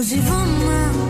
यो जीवनमा आउनु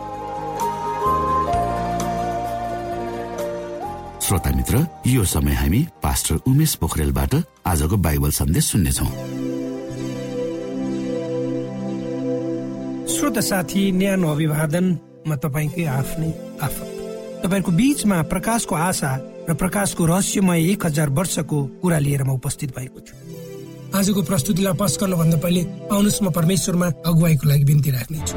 श्रोता मित्र यो समय हामी पास्टर उमेश पोखरेलबाट आजको बाइबल सन्देश सुन्नेछौ। श्रोत साथी न्यानो अभिवादन म तपाईँकै आफ्नै आफत। तपाईँहरूको बीचमा प्रकाशको आशा र प्रकाशको रहस्यमय एक हजार वर्षको कुरा लिएर म उपस्थित भएको छु। आजको प्रस्तुतिलाई पस गर्नुभन्दा पहिले आउनुहोस् म परमेश्वरमा अगुवाईको लागि बिन्ती राख्नेछु।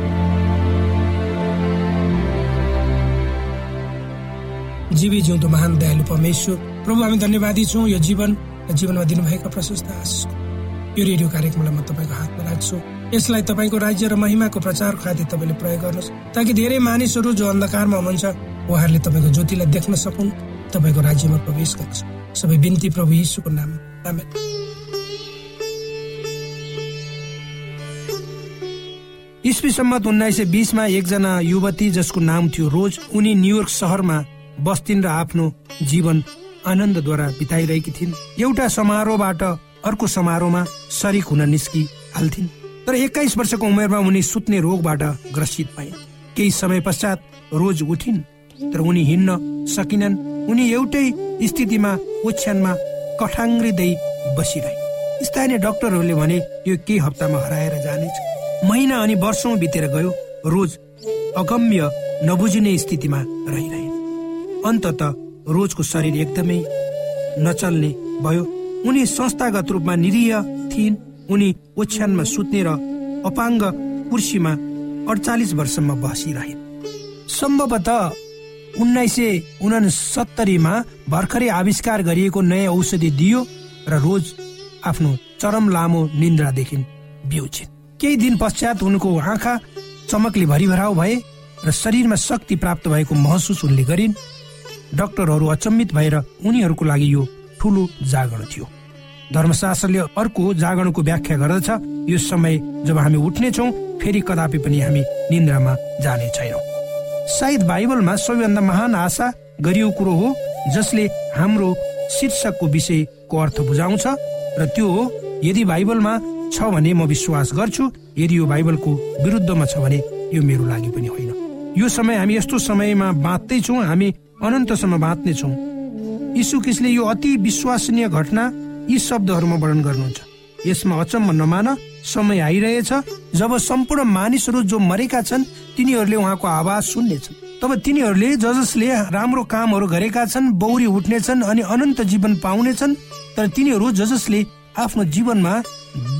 जीवी जिउँदो महान दयालु परमेश्वर। प्रभु हामी धन्यवादी छौँ यो जीवन र जीवनमा दिनुभएका प्रशस्त आशिष यो रेडियो कार्यक्रमलाई म तपाईँको हातमा राख्छु। यसलाई तपाईँको राज्य र महिमाको प्रचार खातिर तपाईँले प्रयोग गर्नुहोस् ताकि धेरै मानिसहरू जो अन्धकारमा हुनुहुन्छ उहाँहरूले तपाईँको ज्योतिलाई देख्न सकुन् तपाईँको राज्यमा प्रवेश गर्छ। सबै बिन्ती प्रभु यीशुको नाम इस्वी सम्मत उन्नाइस सय बिसमा एकजना युवती जसको नाम थियो रोज उनी न्युयोर्क सहरमा बस्थिन् र आफ्नो जीवन आनन्दद्वारा बिताइरहेकी थिइन्। एउटा समारोहबाट अर्को समारोहमा सरिक हुन निस्कि हाल्थिन्। तर एक्काइस वर्षको उमेरमा उनी सुत्ने रोगबाट ग्रसित भए। केही समय पश्चात रोज उठिन् तर उनी हिँड्न सकिनन्। उनी एउटै स्थितिमा ओछ्यानमा कठाङ्ग्रिँदै बसिरहे। स्थानीय डाक्टरहरूले भने यो केही हप्तामा हराएर जानेछ। महिना अनि वर्षौं बितेर गयो। रोज अगम्य नबुझिने स्थितिमा रहिरहे। अन्तत रोजको शरीर एकदमै नचल्ने भयो। उनी संस्थागत रूपमा निरीह थिइन्। उनी ओछ्यानमा सुत्ने र अपाङ्ग कुर्सीमा अडचालिस वर्षमा बसिरहे सम्भवतः उन्नाइस सय उनसत्तरीमा भर्खरै आविष्कार गरिएको नयाँ औषधि दियो र रोज आफ्नो चरम लामो निन्द्रादेखि बिउछिन् केही दिन पश्चात उनको आँखा चमकले भरिभराउ भए र शरीरमा शक्ति प्राप्त भएको महसुस उनले गरिन्। डाक्टरहरू अचम्मित भएर उनीहरूको लागि यो ठुलो जागरण थियो। धर्मशास्त्रले अर्को जागरणको व्याख्या गर्दछ। यो समय जब हामी उठ्नेछौँ फेरि कदापि पनि हामी निन्द्रामा जाने छैनौँ। सायद बाइबलमा सबैभन्दा महान आशा गरियो कुरो हो जसले हाम्रो शीर्षकको विषयको अर्थ बुझाउँछ र त्यो हो यदि बाइबलमा छ भने म विश्वास गर्छु यदि यो बाइबलको विरुद्धमा छ भने यो मेरो लागि पनि होइन। यो समय हामी यस्तो समयमा बाँच्दैछौँ हामी अनन्तसम्म बाँच्नेछौँ। यीशु क्रिस्टले यो अति विश्वसनीय घटना यी शब्दहरूमा वर्णन गर्नुहुन्छ। यसमा अचम्म नमान समय आइरहेछ जब सम्पूर्ण मानिसहरू जो मरेका छन् तिनीहरूले उहाँको आवाज सुन्नेछन्। तब तिनीहरूले ज जसले राम्रो कामहरू गरेका छन् बौरी उठ्नेछन् अनि अनन्त जीवन पाउनेछन् तर तिनीहरू ज जसले आफ्नो जीवनमा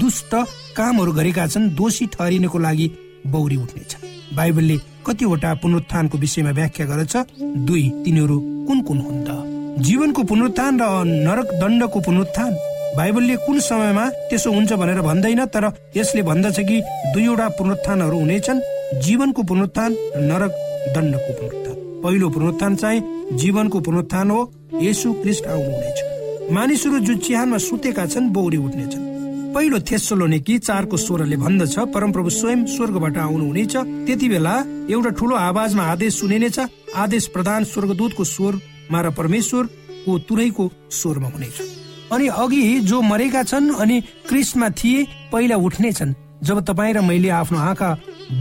दुष्ट कामहरू गरेका छन् दोषी ठहरिनको लागि बौरी उठ्नेछन्। बाइबलले कतिवटा पुनरुत्थानको विषयमा व्याख्या गर्दछ। दुई तिनीहरू कुन कुन हुन् त? जीवनको पुनरुत्थान र नरक दण्डको पुनरुत्थान? बाइबलले कुन समयमा त्यसो हुन्छ भनेर भन्दैन तर यसले भन्दछ कि दुईवटा पुनरुत्थानहरू हुनेछन्? जीवनको पुनरुत्थान नरक दण्डको पुनरुत्थान। पहिलो पुनरुत्थान चाहिँ जीवनको पुनरुत्थान हो। यसु क्रिस्ट आउनुहुनेछ। मानिसहरू जो चिहानमा सुतेका छन् बौरी उठ्नेछन्। पहिलो थेसलोनिकी चारको स्वरले भन्दछ परमप्रभु स्वयं स्वर्गबाट आउनुहुनेछ। त्यति बेला एउटा ठुलो आवाजमा आदेश सुनिनेछ। आदेश प्रधान स्वर्गदूतको स्वरमा र परमेश्वरको तुरैको स्वरमा हुनेछ। अनि अघि जो मरेका छन् अनि क्रिस्टमा थिए पहिला उठ्नेछन्। जब तपाईँ र मैले आफ्नो आँखा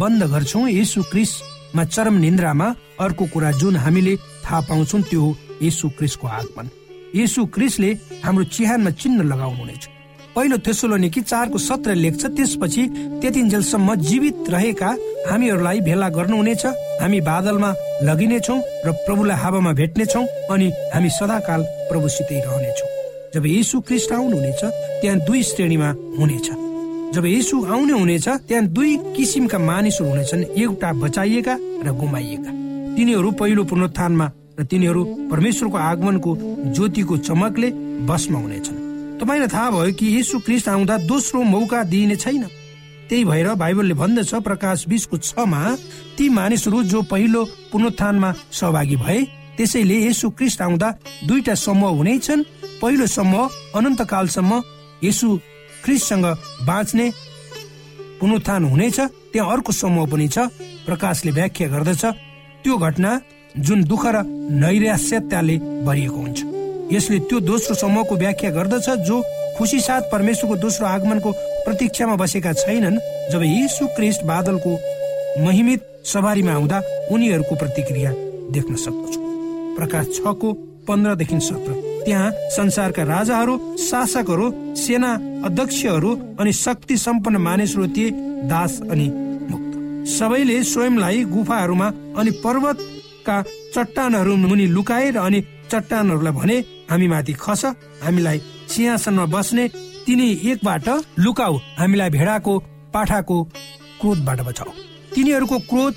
बन्द गर्छौँ यसु क्रिस्टमा चरम निन्द्रामा अर्को कुरा जुन हामीले थाहा पाउँछौँ त्यो हो यसु क्रिस्टको आगमन। यसु क्रिस्टले हाम्रो चिहानमा चिन्ह लगाउनुहुनेछ। पहिलो तेसोलोनिकी चारको सत्र लेख्छ त्यसपछि त्यतिन्जेलसम्म जीवित रहेका हामीहरूलाई भेला गर्नुहुनेछ। हामी बादलमा लगिनेछौँ र प्रभुलाई हावामा भेट्नेछौँ अनि हामी सदाकाल प्रभुसितै रहनेछौँ। जब यीशु क्रिस्ट आउनुहुनेछ त्यहाँ दुई श्रेणीमा हुनेछ। जब यीशु आउने हुनेछ त्यहाँ दुई किसिमका मानिसहरू हुनेछन् एउटा बचाइएका र गुमाइएका। तिनीहरू पहिलो पुनरुत्थानमा र तिनीहरू परमेश्वरको आगमनको ज्योतिको चमकले बसमा हुनेछन्। तपाईँलाई थाहा भयो कि यीशु क्रिस्ट आउँदा दोस्रो मौका दिइने छैन। त्यही भएर बाइबलले भन्दछ प्रकाश बिसको छमा ती मानिसहरू जो पहिलो पुनरुत्थानमा सहभागी भए त्यसैले यसु क्रिस्ट आउँदा दुईटा समूह हुनेछन् पहिलो समूह अनन्तकालसम्म यसु क्रिस्टसँग बाँच्ने पुनरुत्थान हुनेछ त्यहाँ अर्को समूह पनि छ। प्रकाशले व्याख्या गर्दछ त्यो घटना जुन दुःख र नैराश्यताले भरिएको हुन्छ। यसले त्यो दोस्रो समूहको व्याख्या गर्दछ जो खुसी साथ परमेश्वरको दोस्रो आगमनको प्रतीक्षामा बसेका छैनन् जब यीशु क्रिस्ट बादलको महिमित सवारीमा आउँदा उनीहरूको प्रतिक्रिया देख्न सक्दछु। प्रकाश छको पन्ध्रदेखि सत्र। त्यहाँ संसारका राजाहरू शासकहरू सेना अध्यक्षहरू अनि शक्ति सम्पन्न मानिसहरू थिए दास अनि मुक्त। सबैले स्वयंलाई गुफाहरूमा अनि पर्वतका चट्टानहरू मुनि लुकाएर अनि चट्टानहरूलाई भने हामी माथि खस हामीलाई सिंहासनमा बस्ने तिनी एकबाट लुकाऊ हामीलाई भेडाको पाठाको क्रोधबाट बचाऊ। तिनीहरूको क्रोध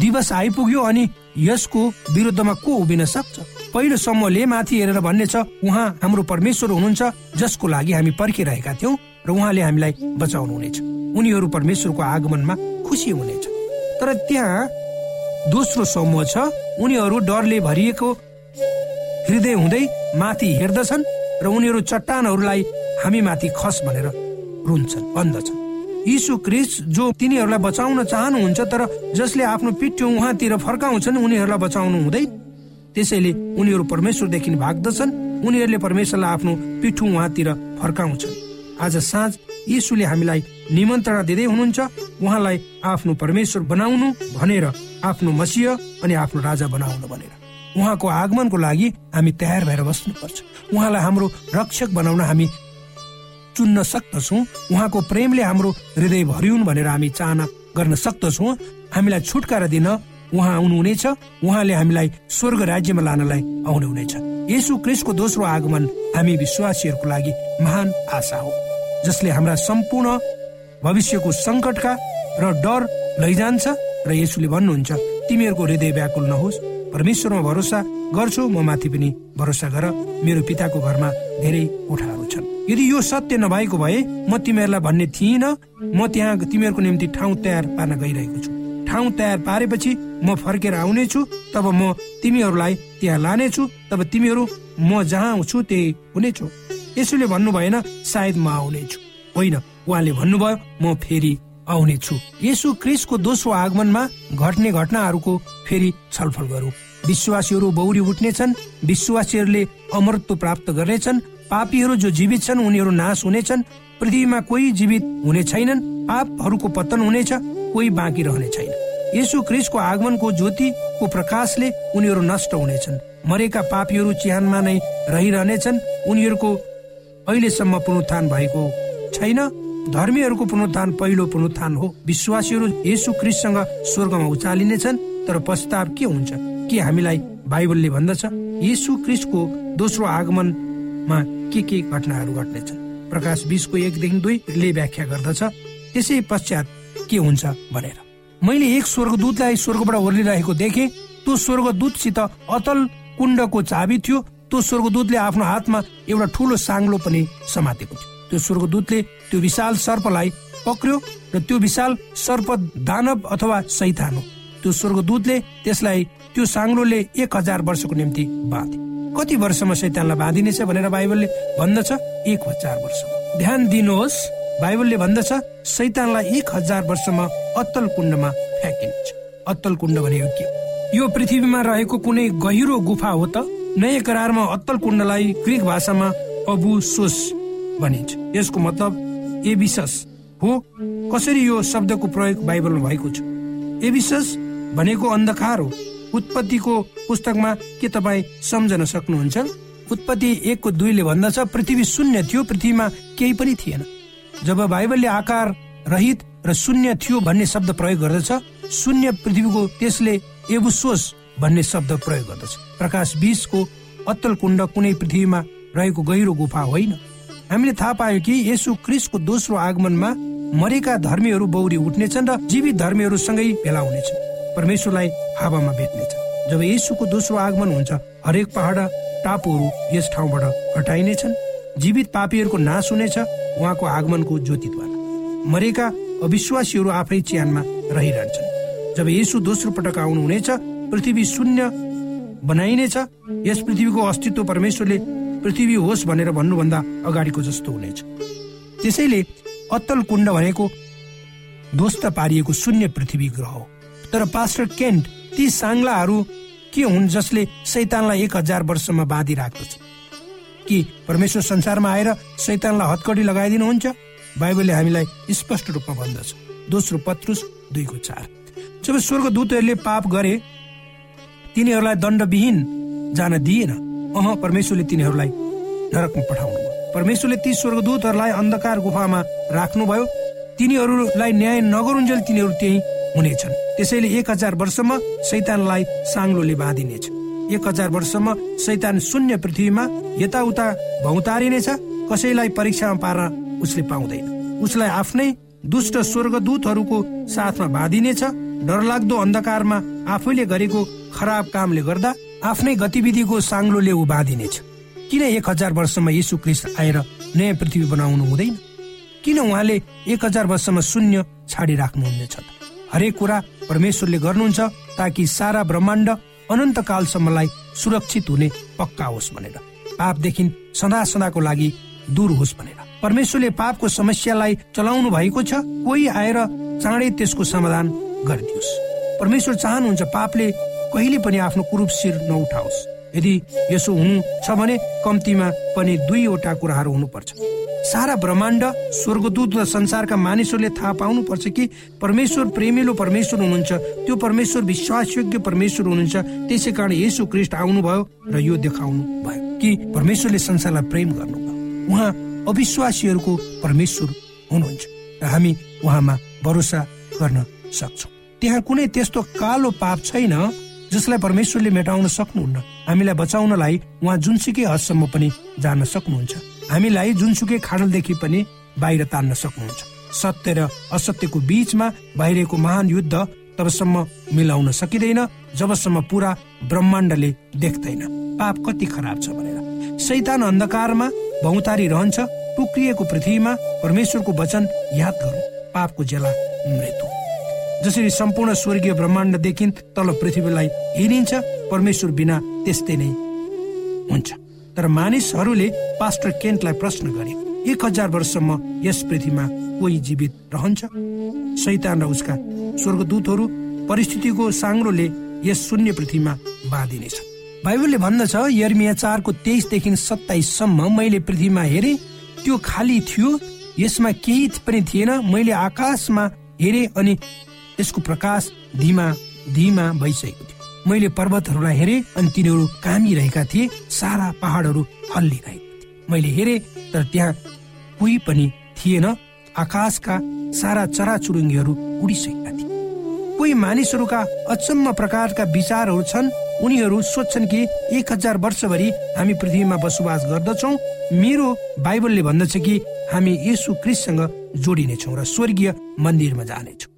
दिवस आइपुग्यो अनि यसको विरुद्धमा को उभिन सक्छ? पहिलो समूहले माथि हेरेर भन्ने छ उहाँ हाम्रो परमेश्वर हुनुहुन्छ जसको लागि हामी पर्खिरहेका थियौँ र उहाँले हामीलाई बचाउनु हुनेछ। उनीहरू परमेश्वरको आगमनमा खुसी हुनेछ। तर त्यहाँ दोस्रो समूह छ। उनीहरू डरले भरिएको हृदय हुँदै माथि हेर्दछन् र उनीहरू चट्टानहरूलाई हामी माथि खस भनेर रुन्छन् भन्दछन् यीशु क्रिस जो तिनीहरूलाई बचाउन चाहनुहुन्छ तर जसले आफ्नो पिठ्यो उहाँतिर फर्काउँछन् उनीहरूलाई बचाउनु हुँदैन त्यसैले उनीहरू परमेश्वरदेखि भाग्दछन्। उनीहरूले परमेश्वरलाई आफ्नो पिठो उहाँतिर फर्काउँछन्। आज साँझ यीशुले हामीलाई निमन्त्रणा दिँदै हुनुहुन्छ उहाँलाई आफ्नो परमेश्वर बनाउनु भनेर आफ्नो मसिह अनि आफ्नो राजा बनाउनु भनेर। उहाँको आगमनको लागि हामी तयार भएर बस्नुपर्छ। उहाँलाई हाम्रो रक्षक बनाउन हामी चुन्न सक्दछौँ। उहाँको प्रेमले हाम्रो हृदय भरिउन् भनेर हामी चाहना गर्न सक्दछौँ। हामीलाई छुटकारा दिन उहाँ आउनुहुनेछ। उहाँले हामीलाई स्वर्ग राज्यमा लानलाई आउनुहुनेछ। यसु क्रिस्टको दोस्रो आगमन हामी विश्वासीहरूको लागि महान आशा हो जसले हाम्रा सम्पूर्ण भविष्यको सङ्कटका र डर लैजान्छ र यसुले भन्नुहुन्छ तिमीहरूको हृदय व्याकुल नहोस्। परमेश्वरमा भरोसा गर्छु म माथि पनि भरोसा गर। मेरो पिताको घरमा धेरै कोठाहरू छन्। यदि यो सत्य नभएको भए म तिमीहरूलाई भन्ने थिइनँ। म त्यहाँ तिमीहरूको निम्ति ठाउँ तयार पार्न गइरहेको छु। ठाउँ तयार पारेपछि म फर्केर आउनेछु तब म तिमीहरूलाई त्यहाँ लानेछु तब तिमीहरू म जहाँ छु त्यही हुनेछु। यसोले भन्नु भएन सायद म आउनेछु। होइन उहाँले भन्नुभयो म फेरि आउनेछु यसु क्रिसको दोस्रो आगमनमा घट्ने घटनाहरूको फेरि छलफल गरौँ। विश्वासीहरू बौरी उठ्नेछन् विश्वासीहरूले अमरत्व प्राप्त गर्नेछन् पापीहरू जो जीवित छन् उनीहरू नाश हुनेछन् पृथ्वीमा कोही जीवित हुने छैनन् पापहरूको पतन हुनेछ कोही बाँकी रहने छैन। यसु क्रिसको आगमनको ज्योतिको प्रकाशले उनीहरू नष्ट हुनेछन्। मरेका पापीहरू चिहानमा नै रहिरहनेछन् उनीहरूको अहिलेसम्म पुनरुत्थान भएको छैन। धर्मीहरूको पुनरुत्थान पहिलो पुनरुत्थान हो। विश्वासीहरू यसु क्रिससँग स्वर्गमा उचालिनेछन् तर पश्चाताप के हुन्छ? के हामीलाई बाइबलले भन्दछ? यीशु क्रिस्टको दोस्रो आगमनमा के के घटनाहरू घट्नेछन्? प्रकाश बिसको एकदेखि दुईले व्याख्या गर्दछ। त्यसै पश्चात के हुन्छ भनेर। मैले एक स्वर्गदूतलाई स्वर्गबाट ओर्लिरहेको देखे। त्यो स्वर्गदूतसित अतल कुण्डको चाबी थियो। त्यो स्वर्गदूतले आफ्नो हातमा एउटा ठुलो साङ्लो पनि समातेको थियो। त्यो स्वर्गदूतले त्यो विशाल सर्पलाई पक्रियो र त्यो विशाल सर्प दानव अथवा सैतान हो त्यो स्वर्गदूतले त्यसलाई त्यो साङ्लोले एक हजार वर्षको निम्ति बाँधे। कति वर्षमा शैतानलाई बाँधिनेछ भनेर बाइबलले भन्दछ एक हजार वर्ष ध्यान दिनुहोस् बाइबलले भन्दछ शैतानलाई एक हजार वर्षमा अत्तल कुण्डमा फ्याँकिनेछ। अत्तल कुण्ड भनेको के? यो पृथ्वीमा रहेको कुनै गहिरो गुफा हो त? नयाँ करारमा अत्तल कुण्डलाई ग्रिक भाषामा अबुसोस भनिन्छ। यसको मतलब एबिसस हो? कसरी यो शब्दको प्रयोग बाइबलमा भएको छ? एबिसस भनेको अन्धकार हो। उत्पत्तिको पुस्तकमा के तपाईँ सम्झन सक्नुहुन्छ? उत्पत्ति एकको दुईले भन्दछ पृथ्वी शून्य थियो पृथ्वीमा केही पनि थिएन। जब बाइबलले आकार रहित र शून्य थियो भन्ने शब्द प्रयोग गर्दछ शून्य पृथ्वीको त्यसले एबुसोस भन्ने शब्द प्रयोग गर्दछ। प्रकाश बिसको अत्तल कुण्ड कुनै पृथ्वीमा रहेको गहिरो गुफा होइन। हामीले थाहा पायौँ कि यसु क्रिसको दोस्रो आगमनमा मरेका धर्मीहरू बौरी उठ्नेछन् र जीवित धर्मीहरूसँगै भेला हुनेछन्। परमेश्वरलाई हावामा भेट्नेछ जब यसुको दोस्रो आगमन हुन्छ हरेक पहाड टापुहरू यस ठाउँबाट हटाइनेछन्। जीवित पापीहरूको नाश हुनेछ उहाँको आगमनको ज्योतिद्वारा। मरेका अविश्वासीहरू आफै च्यानमा रहिरहन्छन्। जब यसु दोस्रो पटक आउनुहुनेछ पृथ्वी शून्य बनाइनेछ यस पृथ्वीको अस्तित्व परमेश्वरले पृथ्वी होस् भनेर भन्नुभन्दा अगाडिको जस्तो हुनेछ। त्यसैले अत्तल कुण्ड भनेको ध्वस्त पारिएको शून्य पृथ्वी ग्रह हो। तर पास्टर केन्ट ती साङ्लाहरू के हुन् जसले शैतानलाई एक हजार वर्षमा बाँधि राख्दछ कि परमेश्वर संसारमा आएर शैतानलाई हतकडी लगाइदिनुहुन्छ? बाइबलले हामीलाई स्पष्ट रूपमा भन्दछ। दोस्रो पत्रुस दुईको चार। जब स्वर्गदूतहरूले पाप गरे तिनीहरूलाई दण्डविहीन जान दिएन। अह परमेश्वरले तिनीहरूलाई नरकमा पठाउनु परमेश्वरले ती स्वर्गदूतहरूलाई अन्धकार गुफामा राख्नुभयो। तिनीहरूलाई न्याय नगरुन्जेल तिनीहरू त्यही हुनेछन्। त्यसैले एक हजार वर्षमा शैतानलाई साङ्लोले बाँधिनेछ। एक हजार वर्षमा शैतान शून्य पृथ्वीमा यताउता भौतारिनेछ। कसैलाई परीक्षामा पार्न उसले पाउँदैन। उसलाई आफ्नै दुष्ट स्वर्गदूतहरूको साथमा बाँधिनेछ। डरलाग्दो अन्धकारमा आफैले गरेको खराब कामले गर्दा आफ्नै गतिविधिको साङ्लोले ऊ किन एक हजार वर्षमा यीशु क्रिस्ट आएर नयाँ पृथ्वी बनाउनु हुँदैन? किन उहाँले एक हजार वर्षमा शून्य छाडिराख्नुहुनेछ? हरेक कुरा परमेश्वरले गर्नुहुन्छ ताकि सारा ब्रह्माण्ड अनन्त कालसम्मलाई सुरक्षित हुने पक्का होस् भनेर। पापदेखि सदा सदाको लागि दूर होस् भनेर। परमेश्वरले पापको समस्यालाई चलाउनु भएको छ कोही आएर चाँडै त्यसको समाधान गरिदियोस्। परमेश्वर चाहनुहुन्छ पापले कहिले पनि आफ्नो कुरूप शिर नउठाओस्। यदि यसो हुनु छ भने कम्तीमा पनि दुईवटा कुराहरू हुनुपर्छ। सारा ब्रह्माण्ड स्वर्गदूत र संसारका मानिसहरूले थाहा पाउनु पर्छ कि परमेश्वर प्रेमिलो परमेश्वर हुनुहुन्छ त्यो परमेश्वर विश्वासयोग्य परमेश्वर हुनुहुन्छ। त्यसै कारण यसो क्रिस्ट आउनुभयो र यो देखाउनु भयो कि परमेश्वरले संसारलाई प्रेम गर्नुभयो। उहाँ अविश्वासीहरूको परमेश्वर हुनुहुन्छ र हामी उहाँमा भरोसा गर्न सक्छौँ। त्यहाँ कुनै त्यस्तो कालो पाप छैन। जसलाई परमेश्वरले मेटाउन सक्नुहुन्न। हामीलाई बचाउनलाई उहाँ जुनसुकै हदसम्म पनि जान सक्नुहुन्छ। हामीलाई जुनसुकै खाडलदेखि पनि बाहिर तान्न सक्नुहुन्छ। सत्य र असत्यको बीचमा बाहिरको महान युद्ध तबसम्म मिलाउन सकिँदैन जबसम्म पुरा ब्रह्माण्डले देख्दैन। पाप कति खराब छ भनेर। शैतान अन्धकारमा भौतारी रहन्छ टुक्रिएको पृथ्वीमा परमेश्वरको वचन याद गरौँ पापको जेला मृत्यु। जसरी सम्पूर्ण स्वर्गीय ब्रह्माण्डदेखि तल पृथ्वीलाई हेरिन्छ परमेश्वर बिना त्यस्तै नै हुन्छ। तर मानिसहरूले पास्टर केन्टलाई प्रश्न गरे एक हजार वर्षसम्म यस पृथ्वीमा कोही जीवित रहन्छ? शैतान र उसका स्वर्गदूतहरू परिस्थितिको साङ्रोले यस शून्य पृथ्वीमा बाँधिनेछ बाइबलले भन्दछ यर्मिया चारको तेइसदेखि सत्ताइससम्म मैले पृथ्वीमा हेरे त्यो खाली थियो यसमा केही पनि थिएन मैले आकाशमा हेरे अनि यसको प्रकाश धीमा धीमा भइसकेको थियो। मैले पर्वतहरूलाई हेरे अनि तिनीहरू कामिरहेका थिए सारा पहाडहरू हल्लिरहेको थिए। मैले हेरे तर त्यहाँ कोही पनि थिएन। आकाशका सारा चराचुरुङ्गीहरू उडिसकेका थिए। कोही मानिसहरूका अचम्म प्रकारका विचारहरू छन्। उनीहरू सोध्छन् कि एक हजार वर्षभरि हामी पृथ्वीमा बसोबास गर्दछौ। मेरो बाइबलले भन्दछ कि हामी यसु क्रिससँग जोडिनेछौँ र स्वर्गीय मन्दिरमा जानेछौँ।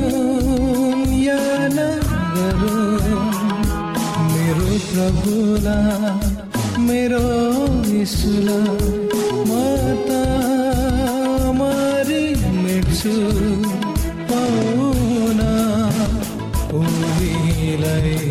मेरो प्रभुलाई मेरो यीशुलाई म त मरि मेट्छु पाउन उनीलाई।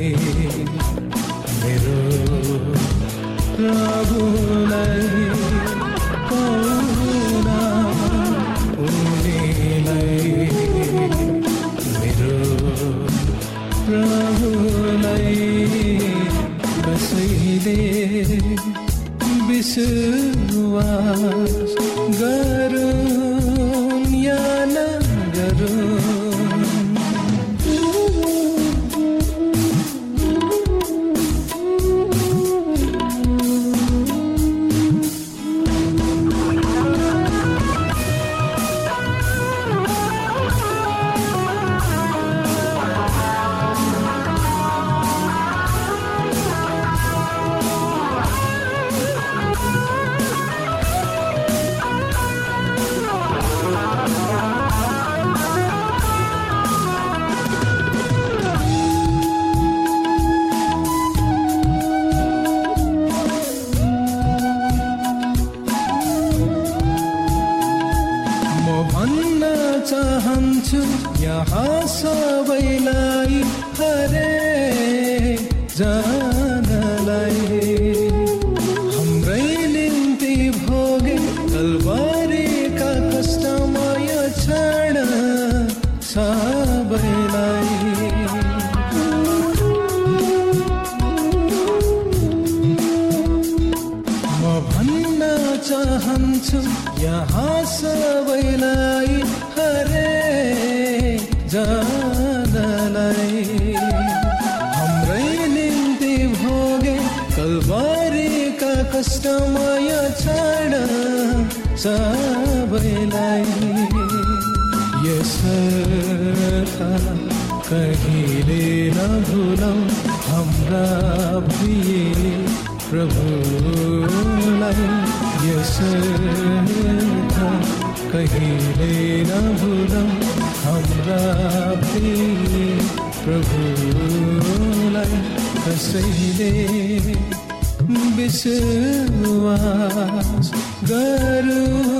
चाहन्छु यहाँ सबैलाई हरे जानलाई। हाम्रै निम्ति भोगे कलबारीका कष्टमय क्षण सबैलाई। यसर्थ कहिले नभुलौ हाम्रा प्रिय प्रभुलाई कहिले नभुलौ हाम्रा प्रिय प्रभुलाई कसैले विश्वास गरौँ